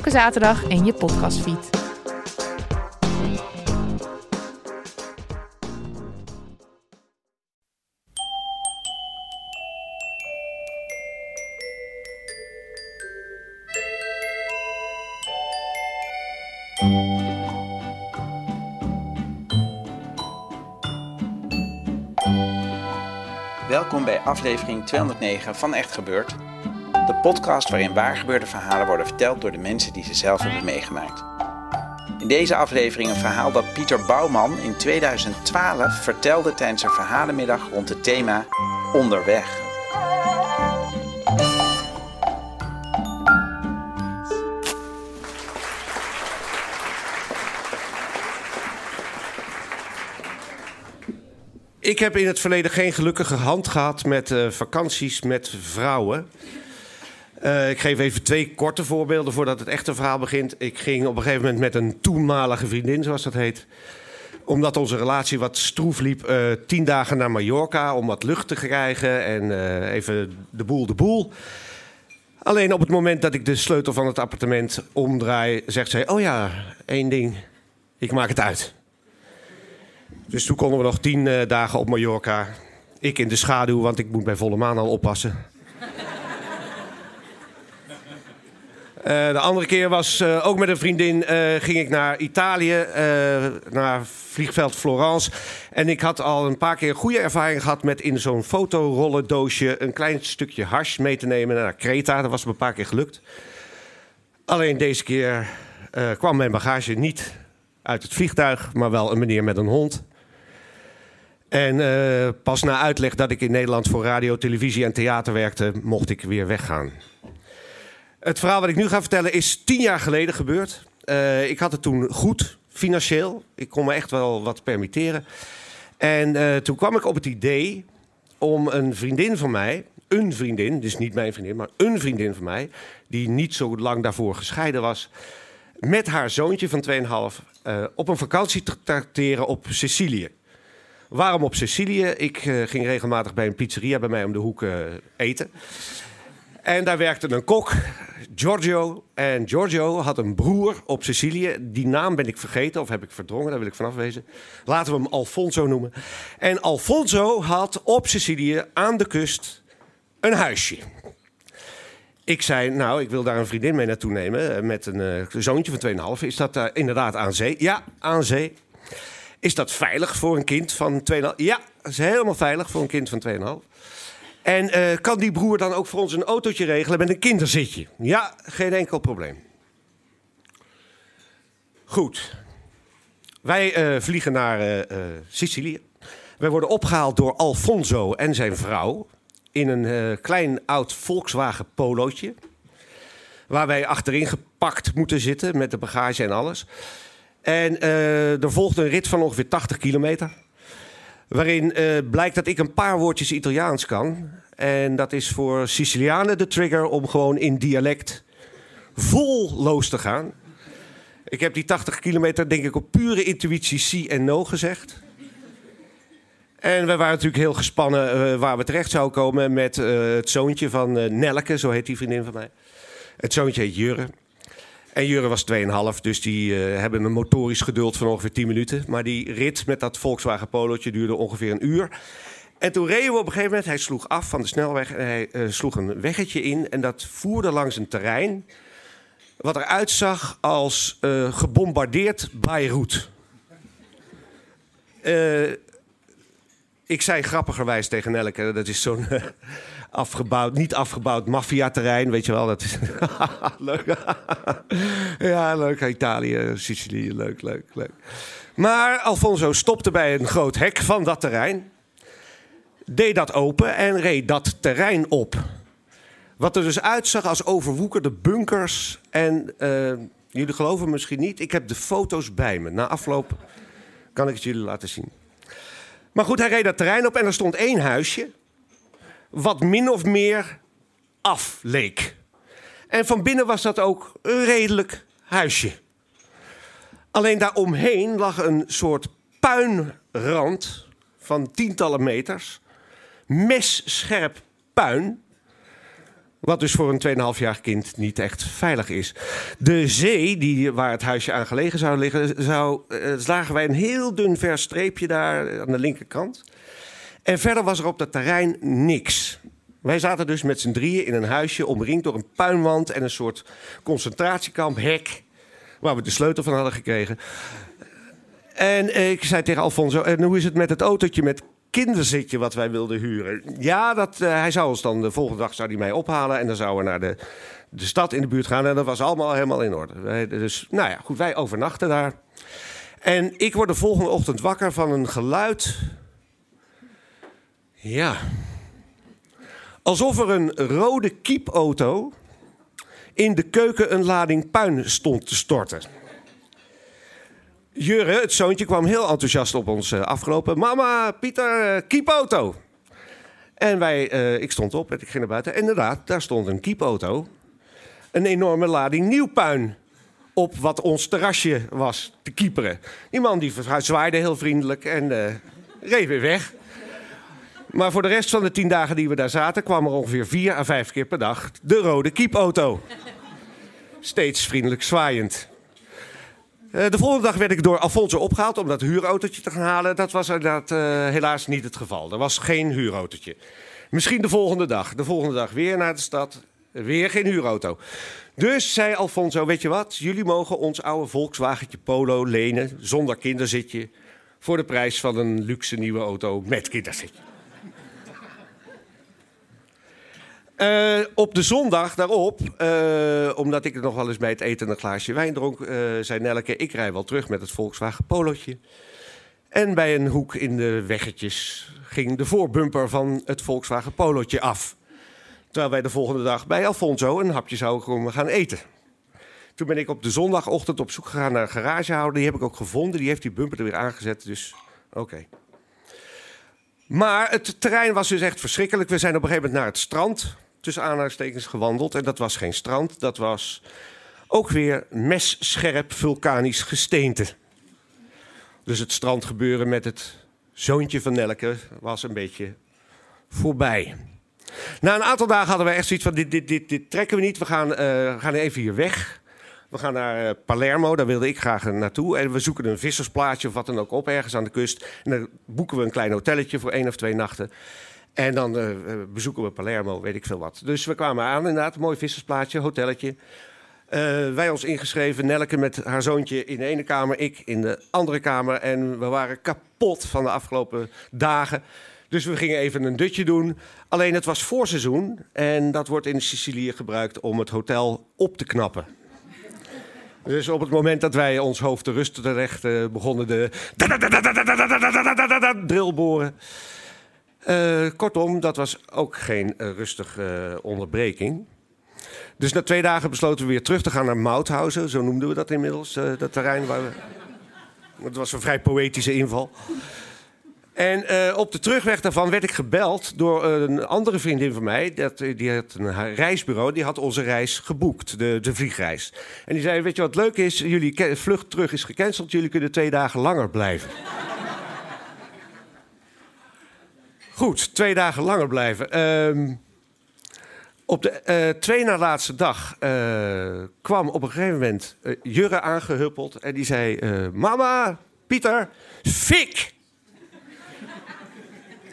Elke zaterdag in je podcastfeed. Welkom bij aflevering 209 van Echt Gebeurd. Podcast waarin waargebeurde verhalen worden verteld door de mensen die ze zelf hebben meegemaakt. In deze aflevering een verhaal dat Pieter Bouwman in 2012 vertelde tijdens een verhalenmiddag rond het thema Onderweg. Ik heb in het verleden geen gelukkige hand gehad met eh, vakanties met vrouwen. Eh, ik geef even twee korte voorbeelden voordat het echte verhaal begint. Ik ging op een gegeven moment met een toenmalige vriendin, zoals dat heet. Omdat onze relatie wat stroef liep, eh, tien dagen naar Mallorca om wat lucht te krijgen en eh, even de boel de boel. Alleen op het moment dat ik de sleutel van het appartement omdraai, zegt zij: Oh ja, één ding, ik maak het uit. Dus toen konden we nog tien dagen op Mallorca. Ik in de schaduw, want ik moet bij volle maan al oppassen. Eh, de andere keer was eh, ook met een vriendin eh, ging ik naar Italië, naar vliegveld Florence. En ik had al een paar keer goede ervaring gehad met in zo'n fotorollendoosje een klein stukje hash mee te nemen naar Kreta. Dat was me een paar keer gelukt. Alleen deze keer kwam mijn bagage niet uit het vliegtuig, maar wel een meneer met een hond. En pas na uitleg dat ik in Nederland voor radio, televisie en theater werkte, mocht ik weer weggaan. Het verhaal wat ik nu ga vertellen is tien jaar geleden gebeurd. Eh, ik had het toen goed, financieel. Ik kon me echt wel wat permitteren. En eh, toen kwam ik op het idee om een vriendin van mij, een vriendin, dus niet mijn vriendin, maar een vriendin van mij, die niet zo lang daarvoor gescheiden was, met haar zoontje van 2,5 eh op een vakantie te tracteren op Sicilië. Waarom op Sicilië? Ik ging regelmatig bij een pizzeria bij mij om de hoek eten. En daar werkte een kok, Giorgio. En Giorgio had een broer op Sicilië. Die naam ben ik vergeten of heb ik verdrongen, daar wil ik vanaf wezen. Laten we hem Alfonso noemen. En Alfonso had op Sicilië aan de kust een huisje. Ik zei, nou, ik wil daar een vriendin mee naartoe nemen eh, met een eh, zoontje van 2,5. Is dat daar inderdaad aan zee? Ja, aan zee. Is dat veilig voor een kind van 2,5? Ja, dat is helemaal veilig voor een kind van 2,5. En eh, kan die broer dan ook voor ons een autootje regelen met een kinderzitje? Ja, geen enkel probleem. Goed. Wij eh, vliegen naar eh, Sicilië. Wij worden opgehaald door Alfonso en zijn vrouw in een klein oud Volkswagen Polootje. Waar wij achterin gepakt moeten zitten met de bagage en alles. En eh, er volgt een rit van ongeveer 80 kilometer. Waarin eh, blijkt dat ik een paar woordjes Italiaans kan. En dat is voor Sicilianen de trigger om gewoon in dialect vol los te gaan. Ik heb die 80 kilometer denk ik op pure intuïtie sí en no gezegd. En we waren natuurlijk heel gespannen eh, waar we terecht zouden komen met eh, het zoontje van Nelke, zo heet die vriendin van mij. Het zoontje heet Jurre. En Jurre was 2,5, dus die eh, hebben een motorisch geduld van ongeveer 10 minuten. Maar die rit met dat Volkswagen Polootje duurde ongeveer een uur. En toen reden we op een gegeven moment, hij sloeg af van de snelweg en hij eh, sloeg een weggetje in. En dat voerde langs een terrein wat eruit zag als eh, gebombardeerd Beirut. Ik zei grappigerwijs tegen Nelke, dat is zo'n afgebouwd, niet afgebouwd maffiaterrein, weet je wel. Dat is leuk. ja, leuk. Italië, Sicilië, leuk, leuk, leuk. Maar Alfonso stopte bij een groot hek van dat terrein. Deed dat open en reed dat terrein op. Wat er dus uitzag als overwoekerde bunkers. En uh, jullie geloven misschien niet, ik heb de foto's bij me. Na afloop kan ik het jullie laten zien. Maar goed, hij reed dat terrein op en er stond één huisje. Wat min of meer af leek. En van binnen was dat ook een redelijk huisje. Alleen daaromheen lag een soort puinrand van tientallen meters. Messcherp puin. Wat dus voor een 2,5-jarig kind niet echt veilig is. De zee, die, waar het huisje aan gelegen zou liggen, zou, uh, zagen wij een heel dun vers streepje daar aan de linkerkant. En verder was er op dat terrein niks. Wij zaten dus met z'n drieën in een huisje omringd door een puinwand en een soort concentratiekamp, hek, waar we de sleutel van hadden gekregen. En ik zei tegen Alfonso, en hoe is het met het autootje met kinderzitje wat wij wilden huren? Ja, dat, uh, hij zou ons dan de volgende dag zou hij mij ophalen en dan zouden we naar de, de stad in de buurt gaan. En dat was allemaal helemaal in orde. Wij, dus, nou ja, goed, wij overnachten daar. En ik word de volgende ochtend wakker van een geluid. Ja, Alsof er een rode kiepauto in de keuken een lading puin stond te storten. Jurre, het zoontje, kwam heel enthousiast op ons uh, afgelopen. Mama, Pieter, uh, kiepauto. En wij, uh, ik stond op en ik ging naar buiten. En inderdaad, daar stond een kiepauto. Een enorme lading nieuw puin op wat ons terrasje was te kieperen. Die man die zwaaide heel vriendelijk en reed weer weg. Maar voor de rest van de tien dagen die we daar zaten, kwam er ongeveer vier à vijf keer per dag de rode kiepauto. Steeds vriendelijk zwaaiend. Uh, de volgende dag werd ik door Alfonso opgehaald om dat huurautootje te gaan halen. Dat was inderdaad uh, helaas niet het geval. Er was geen huurautootje. Misschien de volgende dag. De volgende dag weer naar de stad. Weer geen huurauto. Dus zei Alfonso, weet je wat? Jullie mogen ons oude Volkswagentje Polo lenen zonder kinderzitje. Voor de prijs van een luxe nieuwe auto met kinderzitje. Uh, op de zondag daarop, uh, omdat ik nog wel eens bij het eten een glaasje wijn dronk, uh, zei Nelke: Ik rij wel terug met het Volkswagen Polootje. En bij een hoek in de weggetjes ging de voorbumper van het Volkswagen Polootje af. Terwijl wij de volgende dag bij Alfonso een hapje zouden gaan eten. Toen ben ik op de zondagochtend op zoek gegaan naar een garagehouder. Die heb ik ook gevonden. Die heeft die bumper er weer aangezet. Dus oké. Maar het terrein was dus echt verschrikkelijk. We zijn op een gegeven moment naar het strand tussen aanhalingstekens gewandeld. En dat was geen strand, dat was ook weer messcherp vulkanisch gesteente. Dus het strandgebeuren met het zoontje van Nelke was een beetje voorbij. Na een aantal dagen hadden we echt zoiets van: dit, dit, dit, dit trekken we niet. We gaan, uh, gaan even hier weg. We gaan naar uh, Palermo, daar wilde ik graag naartoe. En we zoeken een vissersplaatje of wat dan ook op, ergens aan de kust. En dan boeken we een klein hotelletje voor één of twee nachten. En dan uh, bezoeken we Palermo, weet ik veel wat. Dus we kwamen aan, inderdaad, mooi vissersplaatsje, hotelletje. Uh, wij ons ingeschreven, Nelke met haar zoontje in de ene kamer, ik in de andere kamer. En we waren kapot van de afgelopen dagen. Dus we gingen even een dutje doen. Alleen het was voorseizoen en dat wordt in Sicilië gebruikt om het hotel op te knappen. Dus op het moment dat wij ons hoofd te rusten terecht begonnen de drillboren. Uh, kortom, dat was ook geen uh, rustige uh, onderbreking. Dus na twee dagen besloten we weer terug te gaan naar Mauthausen. Zo noemden we dat inmiddels, dat terrein waar we... Dat was een vrij poëtische inval. En op de terugweg daarvan werd ik gebeld door een andere vriendin van mij. Dat, die had een reisbureau, die had onze reis geboekt, de, de vliegreis. En die zei, weet je wat leuk is? Jullie vlucht terug is gecanceld, jullie kunnen twee dagen langer blijven. Goed, twee dagen langer blijven. Uh, op de uh, twee na laatste dag uh, kwam op een gegeven moment uh, Jurre aangehuppeld. En die zei: Mama, Pieter, fik!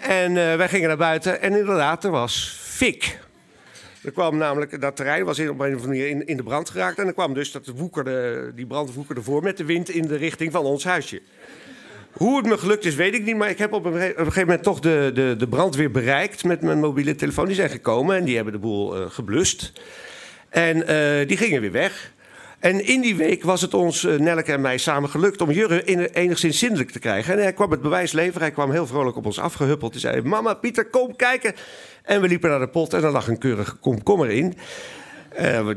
en wij gingen naar buiten en inderdaad, er was fik. Er kwam namelijk, dat terrein was in, op een of andere manier in, in de brand geraakt. En er kwam dus dat woekerde, die brand woekerde voor met de wind in de richting van ons huisje. Hoe het me gelukt is, weet ik niet. Maar ik heb op een, gegeven moment toch de, de, de brandweer bereikt met mijn mobiele telefoon. Die zijn gekomen en die hebben de boel uh, geblust. En uh, die gingen weer weg. En in die week was het ons, uh, Nelke en mij, samen gelukt om Jurre enigszins zindelijk te krijgen. En hij kwam het bewijs leveren. Hij kwam heel vrolijk op ons afgehuppeld. Hij zei: Mama, Pieter, kom kijken. En we liepen naar de pot en er lag een keurige komkommer in.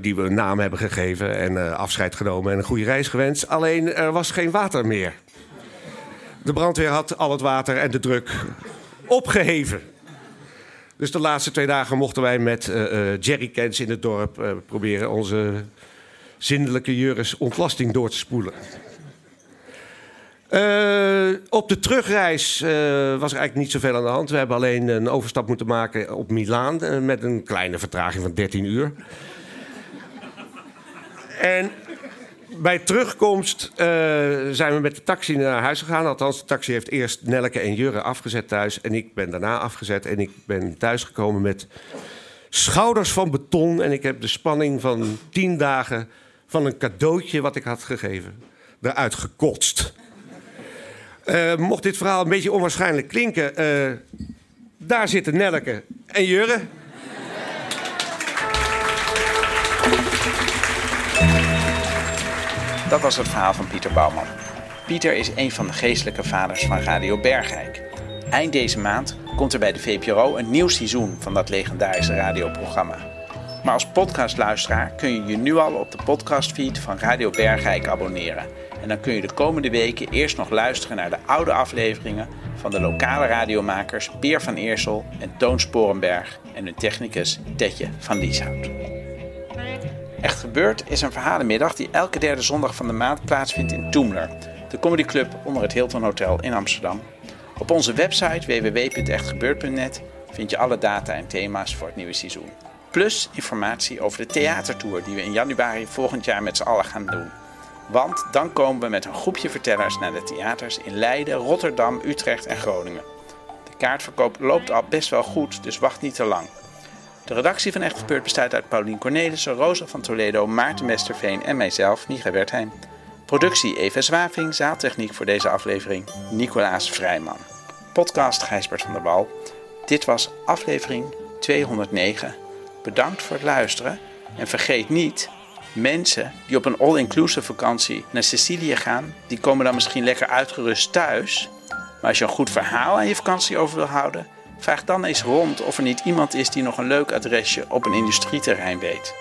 Die we een naam hebben gegeven en afscheid genomen en een goede reis gewenst. Alleen er was geen water meer. De brandweer had al het water en de druk opgeheven. Dus de laatste twee dagen mochten wij met uh, jerrycans in het dorp proberen onze zindelijke Juris ontlasting door te spoelen. Op de terugreis was er eigenlijk niet zoveel aan de hand. We hebben alleen een overstap moeten maken op Milaan met een kleine vertraging van 13 uur. en bij terugkomst zijn we met de taxi naar huis gegaan. Althans, de taxi heeft eerst Nelke en Jurre afgezet thuis. En ik ben daarna afgezet. En ik ben thuisgekomen met schouders van beton. En ik heb de spanning van tien dagen van een cadeautje wat ik had gegeven eruit gekotst. Uh, mocht dit verhaal een beetje onwaarschijnlijk klinken, uh, daar zitten Nelke en Jurre. Dat was het verhaal van Pieter Bouwman. Pieter is een van de geestelijke vaders van Radio Bergijk. Eind deze maand komt er bij de VPRO een nieuw seizoen van dat legendarische radioprogramma. Maar als podcastluisteraar kun je je nu al op de podcastfeed van Radio Bergijk abonneren. En dan kun je de komende weken eerst nog luisteren naar de oude afleveringen van de lokale radiomakers Peer van Eersel en Toon Sporenberg en hun technicus Tetje van Lieshout. Echt Gebeurd is een verhalenmiddag die elke derde zondag van de maand plaatsvindt in Toemler, de comedyclub onder het Hilton Hotel in Amsterdam. Op onze website www.echtgebeurd.net vind je alle data en thema's voor het nieuwe seizoen. Plus informatie over de theatertour die we in januari volgend jaar met z'n allen gaan doen. Want dan komen we met een groepje vertellers naar de theaters in Leiden, Rotterdam, Utrecht en Groningen. De kaartverkoop loopt al best wel goed, dus wacht niet te lang. De redactie van Echt Gebeurd bestaat uit Paulien Cornelissen, Rosa van Toledo, Maarten Mesterveen en mijzelf, Micha Wertheim. Productie Eva Zwaving, zaaltechniek voor deze aflevering Nicolaas Vrijman. Podcast Gijsbert van der Wal. Dit was aflevering 209. Bedankt voor het luisteren. En vergeet niet, mensen die op een all-inclusive vakantie naar Sicilië gaan, die komen dan misschien lekker uitgerust thuis. Maar als je een goed verhaal aan je vakantie over wil houden, vraag dan eens rond of er niet iemand is die nog een leuk adresje op een industrieterrein weet.